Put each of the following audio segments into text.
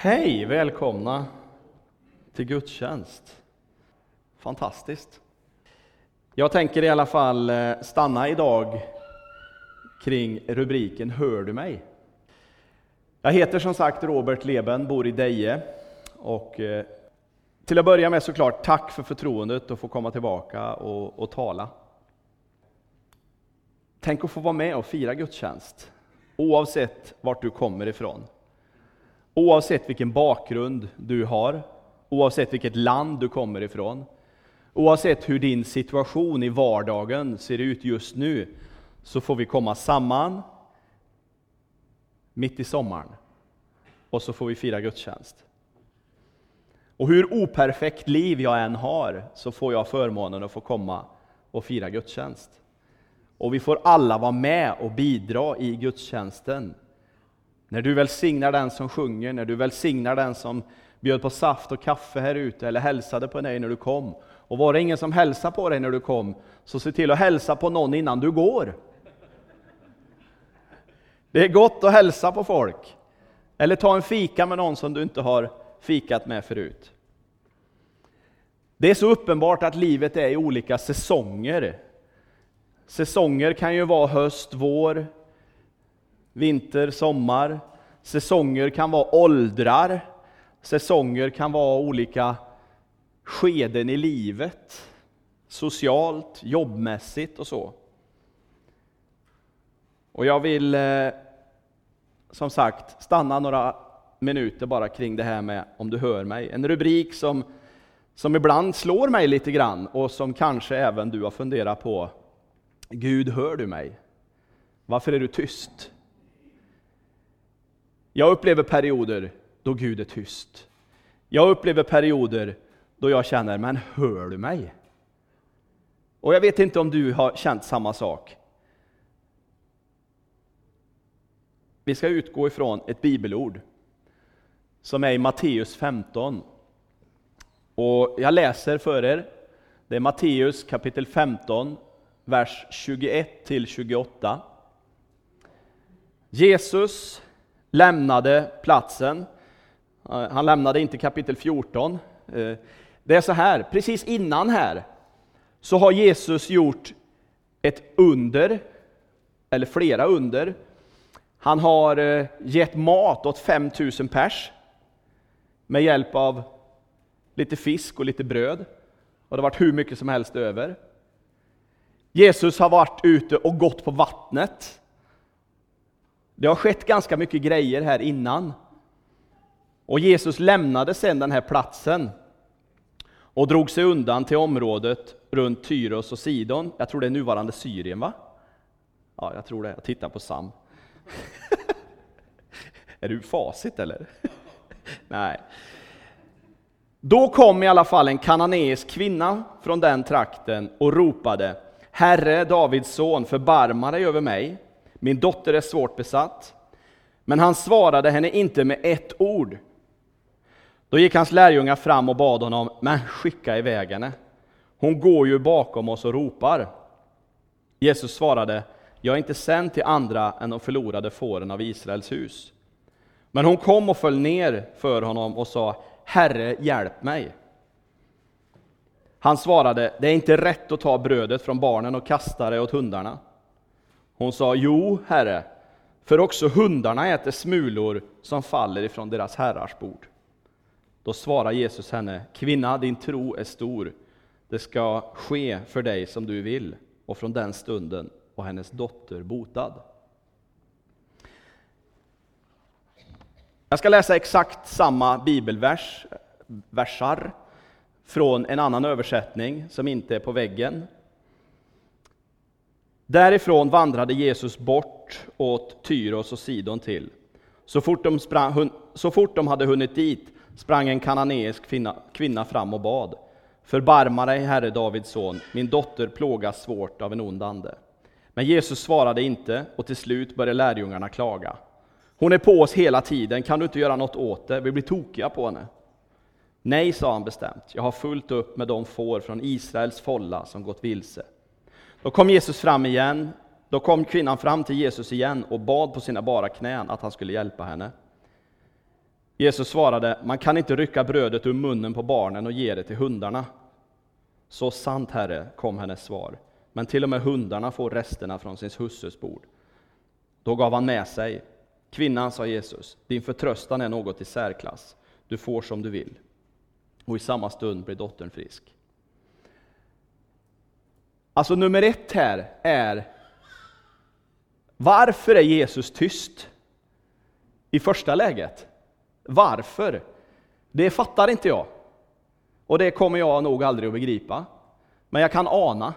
Hej, välkomna till gudstjänst. Fantastiskt. Jag tänker i alla fall eh, stanna idag kring rubriken Hör du mig? Jag heter som sagt Robert Leben, bor i Deje och eh, till att börja med såklart tack för förtroendet att få komma tillbaka och, och tala. Tänk att få vara med och fira gudstjänst, oavsett vart du kommer ifrån. Oavsett vilken bakgrund du har, oavsett vilket land du kommer ifrån, oavsett hur din situation i vardagen ser ut just nu, så får vi komma samman mitt i sommaren och så får vi fira gudstjänst. Och hur operfekt liv jag än har, så får jag förmånen att få komma och fira gudstjänst. Och vi får alla vara med och bidra i gudstjänsten. När du välsignar den som sjunger, när du välsignar den som bjöd på saft och kaffe här ute eller hälsade på dig när du kom. Och var det ingen som hälsade på dig när du kom, så se till att hälsa på någon innan du går. Det är gott att hälsa på folk. Eller ta en fika med någon som du inte har fikat med förut. Det är så uppenbart att livet är i olika säsonger. Säsonger kan ju vara höst, vår, vinter, sommar. Säsonger kan vara åldrar. Säsonger kan vara olika skeden i livet. Socialt, jobbmässigt och så. Och jag vill eh, som sagt stanna några minuter bara kring det här med om du hör mig. En rubrik som, som ibland slår mig lite grann och som kanske även du har funderat på. Gud, hör du mig? Varför är du tyst? Jag upplever perioder då Gud är tyst. Jag upplever perioder då jag känner, men hör du mig? Och jag vet inte om du har känt samma sak. Vi ska utgå ifrån ett bibelord som är i Matteus 15. Och jag läser för er. Det är Matteus kapitel 15, vers 21 till 28. Jesus lämnade platsen. Eh, han lämnade inte kapitel 14. Eh, det är så här, precis innan här så har Jesus gjort ett under, eller flera under. Han har eh, gett mat åt 5000 pers med hjälp av lite fisk och lite bröd. Och det har varit hur mycket som helst över. Jesus har varit ute och gått på vattnet. Det har skett ganska mycket grejer här innan. Och Jesus lämnade sedan den här platsen och drog sig undan till området runt Tyros och Sidon. Jag tror det är nuvarande Syrien, va? Ja, jag tror det. Jag tittar på Sam. är du facit eller? Nej. Då kom i alla fall en kananeisk kvinna från den trakten och ropade Herre, Davids son, förbarma dig över mig. Min dotter är svårt besatt. Men han svarade henne inte med ett ord. Då gick hans lärjungar fram och bad honom, men skicka iväg henne. Hon går ju bakom oss och ropar. Jesus svarade, jag är inte sänd till andra än de förlorade fåren av Israels hus. Men hon kom och föll ner för honom och sa, Herre, hjälp mig. Han svarade, det är inte rätt att ta brödet från barnen och kasta det åt hundarna. Hon sa, jo, herre, för också hundarna äter smulor som faller ifrån deras herrars bord. Då svarar Jesus henne, kvinna, din tro är stor. Det ska ske för dig som du vill. Och från den stunden var hennes dotter botad. Jag ska läsa exakt samma bibelvers, versar, från en annan översättning som inte är på väggen. Därifrån vandrade Jesus bort åt Tyros och Sidon till. Så fort de, sprang, så fort de hade hunnit dit sprang en kananeisk kvinna, kvinna fram och bad. Förbarma dig, Herre Davids son, min dotter plågas svårt av en ond ande. Men Jesus svarade inte, och till slut började lärjungarna klaga. Hon är på oss hela tiden, kan du inte göra något åt det? Vi blir tokiga på henne. Nej, sa han bestämt, jag har fullt upp med de får från Israels folla som gått vilse. Då kom Jesus fram igen, då kom kvinnan fram till Jesus igen och bad på sina bara knän att han skulle hjälpa henne. Jesus svarade, man kan inte rycka brödet ur munnen på barnen och ge det till hundarna. Så sant, Herre, kom hennes svar. Men till och med hundarna får resterna från sin husses bord. Då gav han med sig. Kvinnan, sa Jesus, din förtröstan är något i särklass. Du får som du vill. Och i samma stund blir dottern frisk. Alltså nummer ett här är varför är Jesus tyst? I första läget. Varför? Det fattar inte jag. Och det kommer jag nog aldrig att begripa. Men jag kan ana.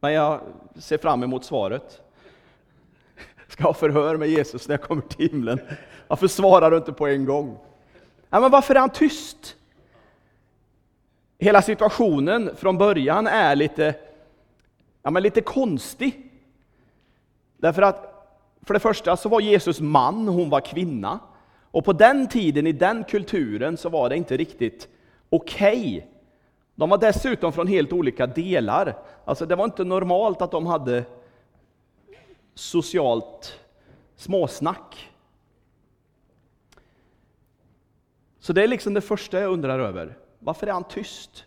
Men jag ser fram emot svaret. Jag Ska ha förhör med Jesus när jag kommer till himlen. Varför svarar du inte på en gång? Ja, men varför är han tyst? Hela situationen från början är lite, ja, men lite konstig. Därför att för det första så var Jesus man, hon var kvinna. Och på den tiden, i den kulturen, så var det inte riktigt okej. Okay. De var dessutom från helt olika delar. Alltså det var inte normalt att de hade socialt småsnack. Så det är liksom det första jag undrar över. Varför är han tyst?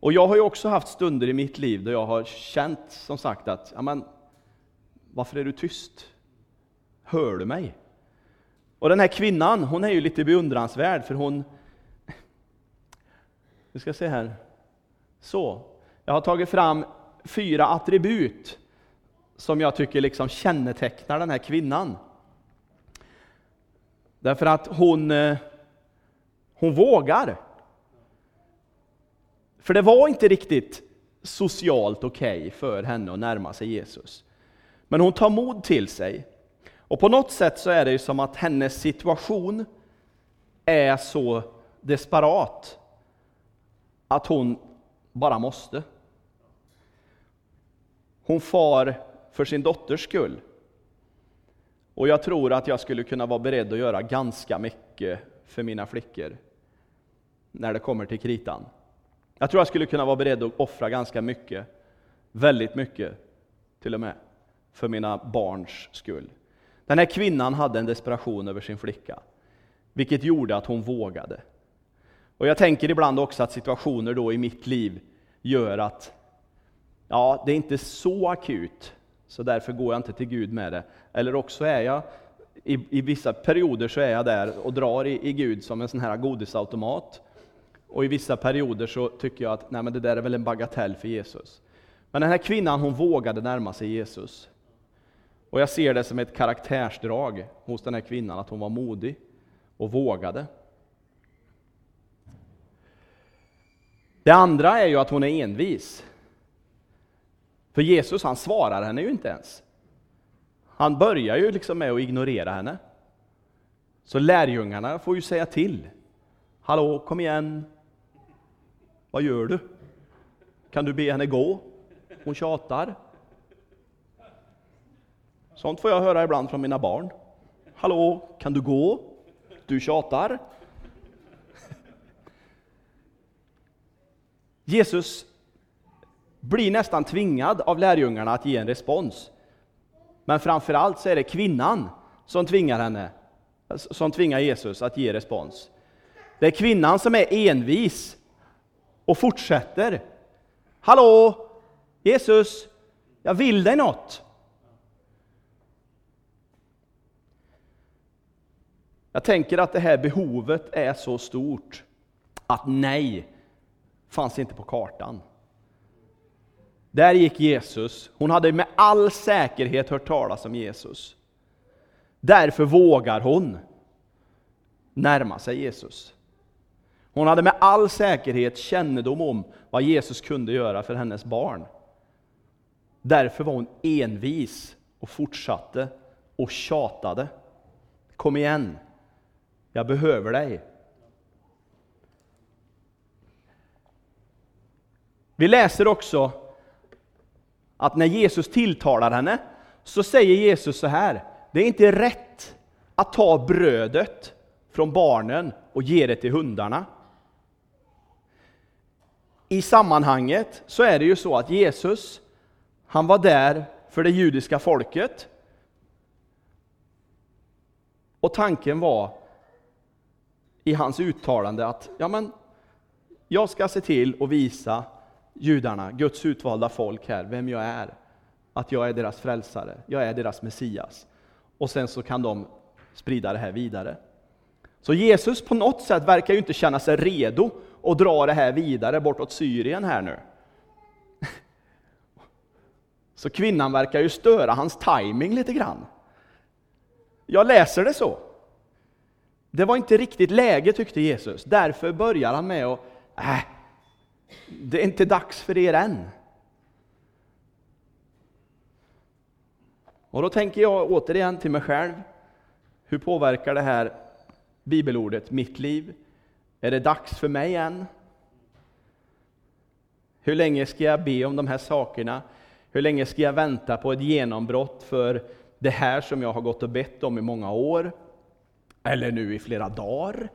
Och jag har ju också haft stunder i mitt liv där jag har känt som sagt att, men, varför är du tyst? Hör du mig? Och den här kvinnan, hon är ju lite beundransvärd för hon... Vi ska se här. Så. Jag har tagit fram fyra attribut som jag tycker liksom kännetecknar den här kvinnan. Därför att hon, eh, hon vågar. För det var inte riktigt socialt okej okay för henne att närma sig Jesus. Men hon tar mod till sig. Och på något sätt så är det ju som att hennes situation är så desperat att hon bara måste. Hon far för sin dotters skull. Och jag tror att jag skulle kunna vara beredd att göra ganska mycket för mina flickor när det kommer till kritan. Jag tror jag skulle kunna vara beredd att offra ganska mycket, väldigt mycket till och med, för mina barns skull. Den här kvinnan hade en desperation över sin flicka, vilket gjorde att hon vågade. Och jag tänker ibland också att situationer då i mitt liv gör att, ja, det är inte så akut, så därför går jag inte till Gud med det. Eller också är jag, i, i vissa perioder så är jag där och drar i, i Gud som en sån här godisautomat. Och i vissa perioder så tycker jag att nej, men det där är väl en bagatell för Jesus. Men den här kvinnan hon vågade närma sig Jesus. Och jag ser det som ett karaktärsdrag hos den här kvinnan, att hon var modig och vågade. Det andra är ju att hon är envis. För Jesus han svarar henne ju inte ens. Han börjar ju liksom med att ignorera henne. Så lärjungarna får ju säga till. Hallå, kom igen. Vad gör du? Kan du be henne gå? Hon tjatar. Sånt får jag höra ibland från mina barn. Hallå, kan du gå? Du tjatar. Jesus blir nästan tvingad av lärjungarna att ge en respons. Men framför allt så är det kvinnan som tvingar henne, som tvingar Jesus att ge respons. Det är kvinnan som är envis och fortsätter. Hallå, Jesus, jag vill dig något. Jag tänker att det här behovet är så stort att nej fanns inte på kartan. Där gick Jesus. Hon hade med all säkerhet hört talas om Jesus. Därför vågar hon närma sig Jesus. Hon hade med all säkerhet kännedom om vad Jesus kunde göra för hennes barn. Därför var hon envis och fortsatte och tjatade. Kom igen, jag behöver dig. Vi läser också att när Jesus tilltalar henne så säger Jesus så här, det är inte rätt att ta brödet från barnen och ge det till hundarna. I sammanhanget så är det ju så att Jesus, han var där för det judiska folket. Och tanken var i hans uttalande att ja, men, jag ska se till att visa judarna, Guds utvalda folk här, vem jag är. Att jag är deras frälsare, jag är deras Messias. Och sen så kan de sprida det här vidare. Så Jesus på något sätt verkar ju inte känna sig redo och dra det här vidare bortåt Syrien här nu. Så kvinnan verkar ju störa hans timing lite grann. Jag läser det så. Det var inte riktigt läge tyckte Jesus, därför börjar han med att, äh, det är inte dags för er än. Och då tänker jag återigen till mig själv, hur påverkar det här bibelordet mitt liv? Är det dags för mig än? Hur länge ska jag be om de här sakerna? Hur länge ska jag vänta på ett genombrott för det här som jag har gått och bett om i många år? Eller nu i flera dagar?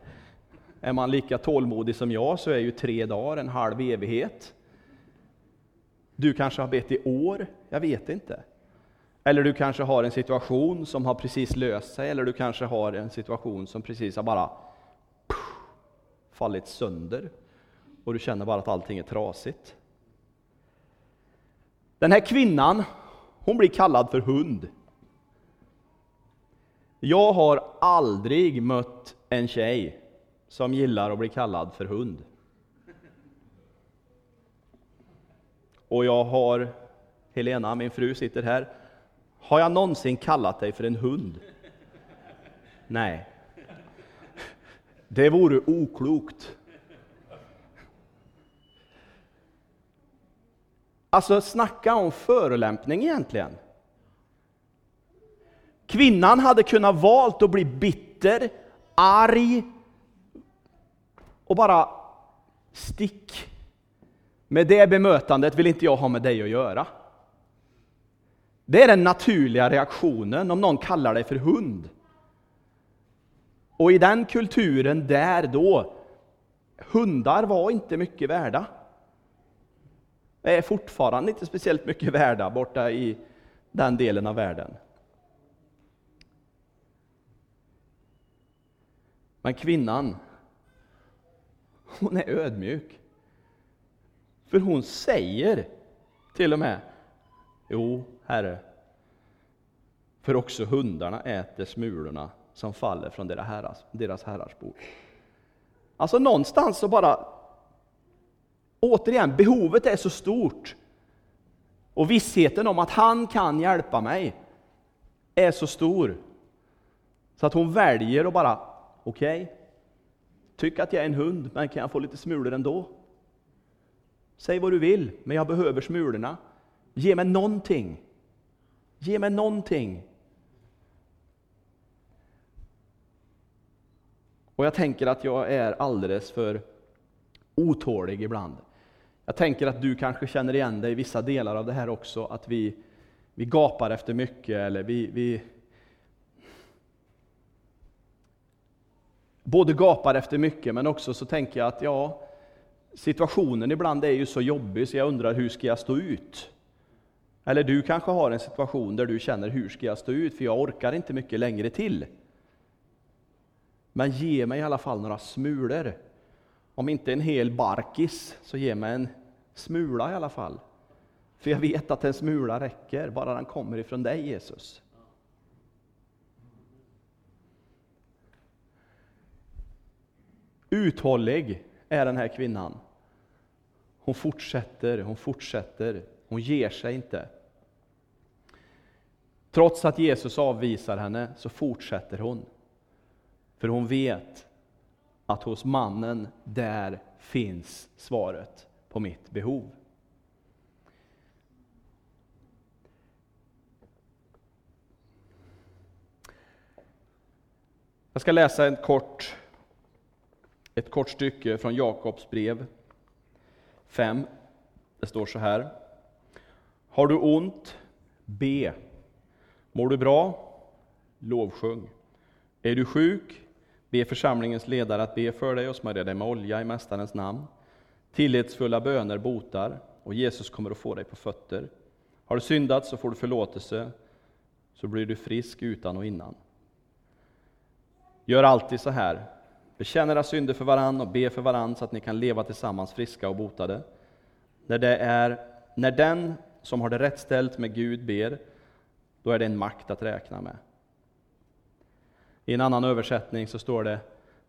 Är man lika tålmodig som jag så är ju tre dagar en halv evighet. Du kanske har bett i år, jag vet inte. Eller du kanske har en situation som har precis löst sig, eller du kanske har en situation som precis har bara fallit sönder. Och du känner bara att allting är trasigt. Den här kvinnan, hon blir kallad för hund. Jag har aldrig mött en tjej som gillar att bli kallad för hund. Och jag har, Helena, min fru, sitter här. Har jag någonsin kallat dig för en hund? Nej. Det vore oklokt. Alltså, snacka om förolämpning egentligen. Kvinnan hade kunnat valt att bli bitter, arg och bara stick. Med det bemötandet vill inte jag ha med dig att göra. Det är den naturliga reaktionen om någon kallar dig för hund. Och i den kulturen där då, hundar var inte mycket värda. Är fortfarande inte speciellt mycket värda borta i den delen av världen. Men kvinnan, hon är ödmjuk. För hon säger till och med, jo, Herre, för också hundarna äter smulorna som faller från deras herrars, deras herrars bord. Alltså någonstans så bara, återigen, behovet är så stort. Och vissheten om att han kan hjälpa mig är så stor. Så att hon väljer att bara, okej, okay, tyck att jag är en hund, men kan jag få lite smulor ändå? Säg vad du vill, men jag behöver smulorna. Ge mig någonting. Ge mig någonting. Och jag tänker att jag är alldeles för otålig ibland. Jag tänker att du kanske känner igen dig i vissa delar av det här också, att vi, vi gapar efter mycket, eller vi, vi både gapar efter mycket, men också så tänker jag att ja, situationen ibland är ju så jobbig så jag undrar hur ska jag stå ut? Eller du kanske har en situation där du känner hur ska jag stå ut, för jag orkar inte mycket längre till. Men ge mig i alla fall några smulor. Om inte en hel barkis, så ge mig en smula i alla fall. För jag vet att en smula räcker, bara den kommer ifrån dig Jesus. Uthållig är den här kvinnan. Hon fortsätter, hon fortsätter, hon ger sig inte. Trots att Jesus avvisar henne så fortsätter hon. För hon vet att hos mannen, där finns svaret på mitt behov. Jag ska läsa ett kort, ett kort stycke från Jakobs brev 5. Det står så här. Har du ont? Be. Mår du bra? Lovsjung. Är du sjuk? Be församlingens ledare att be för dig och smörja dig med olja i Mästarens namn. Tillitsfulla böner botar, och Jesus kommer att få dig på fötter. Har du syndat så får du förlåtelse, så blir du frisk utan och innan. Gör alltid så här. Bekänn era synder för varann och be för varann så att ni kan leva tillsammans friska och botade. När, det är, när den som har det rätt ställt med Gud ber, då är det en makt att räkna med. I en annan översättning så står det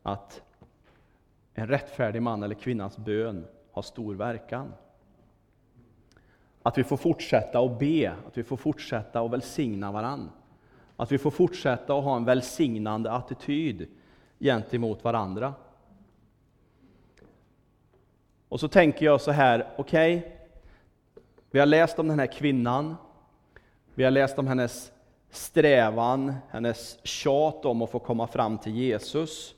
att en rättfärdig man eller kvinnas bön har stor verkan. Att vi får fortsätta att be, att vi får fortsätta att välsigna varann. Att vi får fortsätta att ha en välsignande attityd gentemot varandra. Och så tänker jag så här, okej, okay, vi har läst om den här kvinnan, vi har läst om hennes strävan, hennes tjat om att få komma fram till Jesus.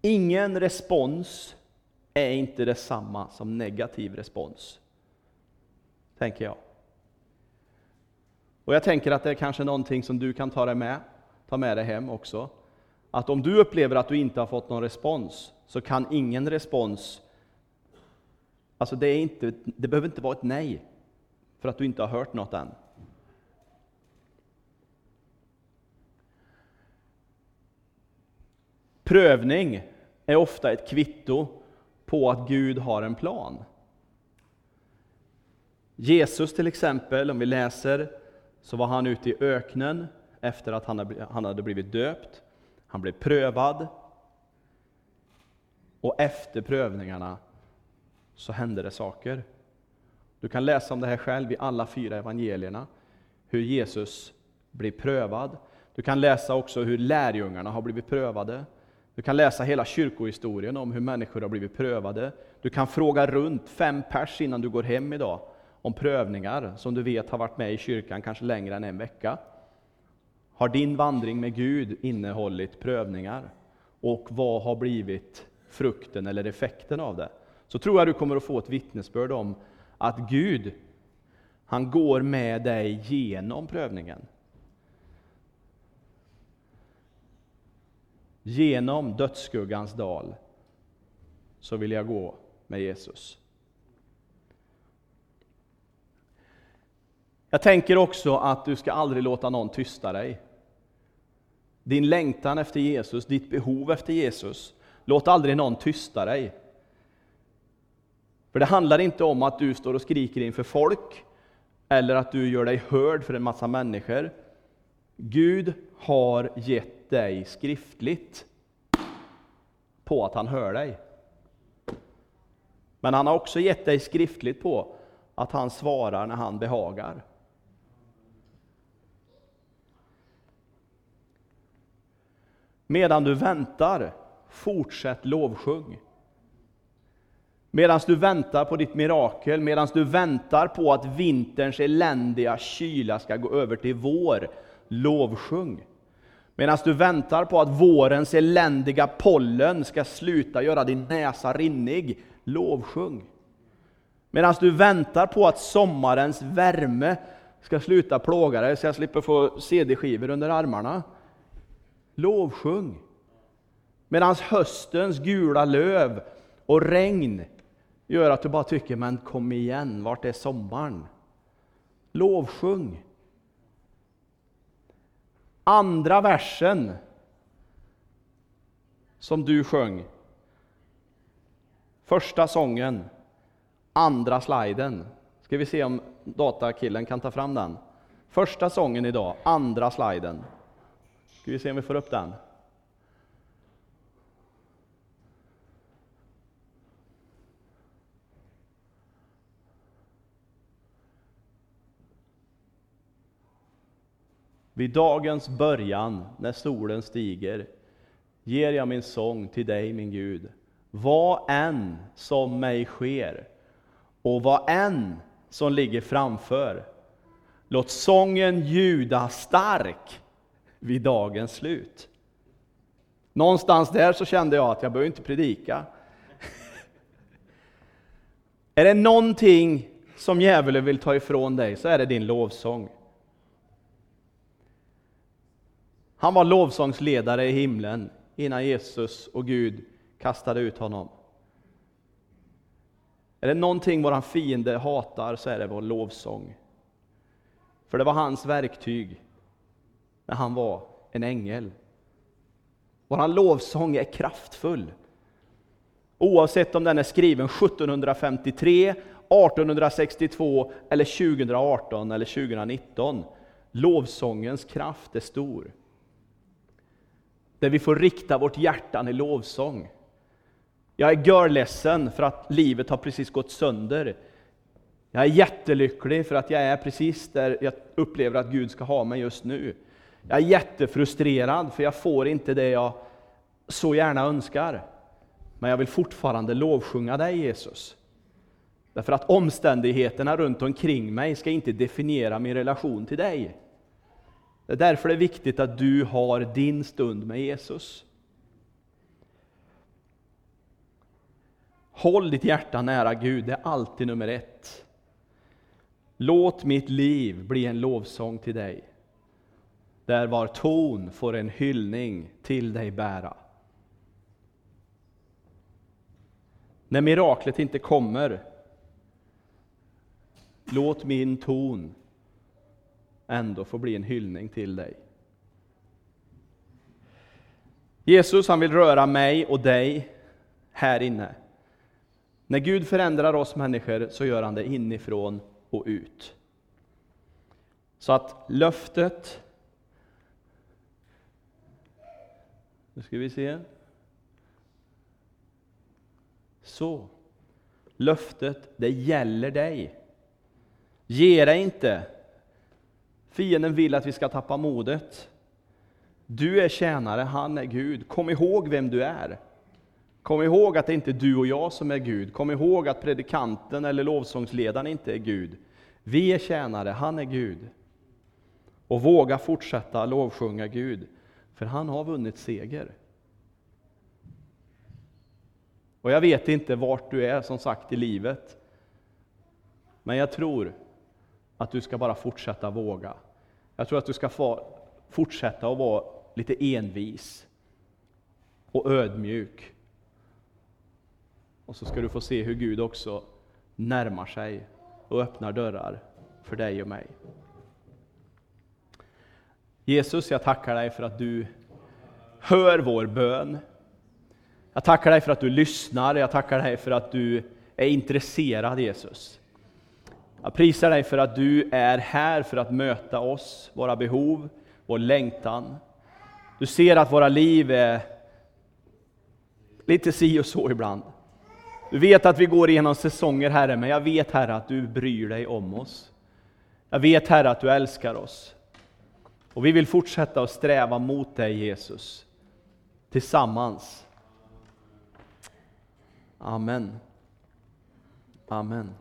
Ingen respons är inte detsamma som negativ respons, tänker jag. Och jag tänker att det är kanske någonting som du kan ta, dig med, ta med dig hem också. Att om du upplever att du inte har fått någon respons, så kan ingen respons Alltså det, är inte, det behöver inte vara ett nej för att du inte har hört något än. Prövning är ofta ett kvitto på att Gud har en plan. Jesus till exempel, om vi läser, så var han ute i öknen efter att han hade blivit döpt. Han blev prövad. Och efter prövningarna så hände det saker. Du kan läsa om det här själv i alla fyra evangelierna, hur Jesus blir prövad. Du kan läsa också hur lärjungarna har blivit prövade. Du kan läsa hela kyrkohistorien om hur människor har blivit prövade. Du kan fråga runt fem pers innan du går hem idag om prövningar som du vet har varit med i kyrkan kanske längre än en vecka. Har din vandring med Gud innehållit prövningar? Och vad har blivit frukten eller effekten av det? Så tror jag du kommer att få ett vittnesbörd om att Gud, han går med dig genom prövningen. Genom dödsskuggans dal så vill jag gå med Jesus. Jag tänker också att du ska aldrig låta någon tysta dig. Din längtan efter Jesus, ditt behov efter Jesus, låt aldrig någon tysta dig. För det handlar inte om att du står och skriker inför folk, eller att du gör dig hörd för en massa människor. Gud har gett dig skriftligt på att han hör dig. Men han har också gett dig skriftligt på att han svarar när han behagar. Medan du väntar, fortsätt lovsjung. Medan du väntar på ditt mirakel, medan du väntar på att vinterns eländiga kyla ska gå över till vår, lovsjung. Medan du väntar på att vårens eländiga pollen ska sluta göra din näsa rinnig, lovsjung. Medan du väntar på att sommarens värme ska sluta plåga dig så jag slipper få CD-skivor under armarna, lovsjung. Medan höstens gula löv och regn gör att du bara tycker, men kom igen, vart är sommaren? Lovsjung. Andra versen som du sjöng, första sången, andra sliden. Ska vi se om datakillen kan ta fram den. Första sången idag, andra sliden. Ska vi se om vi får upp den. Vid dagens början, när solen stiger, ger jag min sång till dig, min Gud. Vad än som mig sker och vad än som ligger framför. Låt sången ljuda stark vid dagens slut. Någonstans där så kände jag att jag behöver inte predika. är det någonting som djävulen vill ta ifrån dig så är det din lovsång. Han var lovsångsledare i himlen innan Jesus och Gud kastade ut honom. Är det någonting vår fiende hatar så är det vår lovsång. För det var hans verktyg när han var en ängel. Vår lovsång är kraftfull. Oavsett om den är skriven 1753, 1862 eller 2018 eller 2019. Lovsångens kraft är stor. Där vi får rikta vårt hjärtan i lovsång. Jag är görledsen för att livet har precis gått sönder. Jag är jättelycklig för att jag är precis där jag upplever att Gud ska ha mig just nu. Jag är jättefrustrerad för jag får inte det jag så gärna önskar. Men jag vill fortfarande lovsjunga dig Jesus. Därför att omständigheterna runt omkring mig ska inte definiera min relation till dig. Det är därför det är viktigt att du har din stund med Jesus. Håll ditt hjärta nära Gud, det är alltid nummer ett. Låt mitt liv bli en lovsång till dig, där var ton får en hyllning till dig bära. När miraklet inte kommer, låt min ton ändå får bli en hyllning till dig. Jesus han vill röra mig och dig här inne. När Gud förändrar oss människor så gör han det inifrån och ut. Så att löftet... Nu ska vi se. Så. Löftet, det gäller dig. Ge dig inte. Fienden vill att vi ska tappa modet. Du är tjänare, han är Gud. Kom ihåg vem du är. Kom ihåg att det inte är du och jag som är Gud. Kom ihåg att predikanten eller lovsångsledaren inte är Gud. Vi är tjänare, han är Gud. Och våga fortsätta lovsjunga Gud, för han har vunnit seger. Och jag vet inte vart du är som sagt i livet. Men jag tror att du ska bara fortsätta våga. Jag tror att du ska få fortsätta att vara lite envis och ödmjuk. Och så ska du få se hur Gud också närmar sig och öppnar dörrar för dig och mig. Jesus, jag tackar dig för att du hör vår bön. Jag tackar dig för att du lyssnar, jag tackar dig för att du är intresserad Jesus. Jag prisar dig för att du är här för att möta oss, våra behov, vår längtan. Du ser att våra liv är lite si och så ibland. Du vet att vi går igenom säsonger, Herre, men jag vet, Herre, att du bryr dig om oss. Jag vet, Herre, att du älskar oss. Och vi vill fortsätta att sträva mot dig, Jesus, tillsammans. Amen. Amen.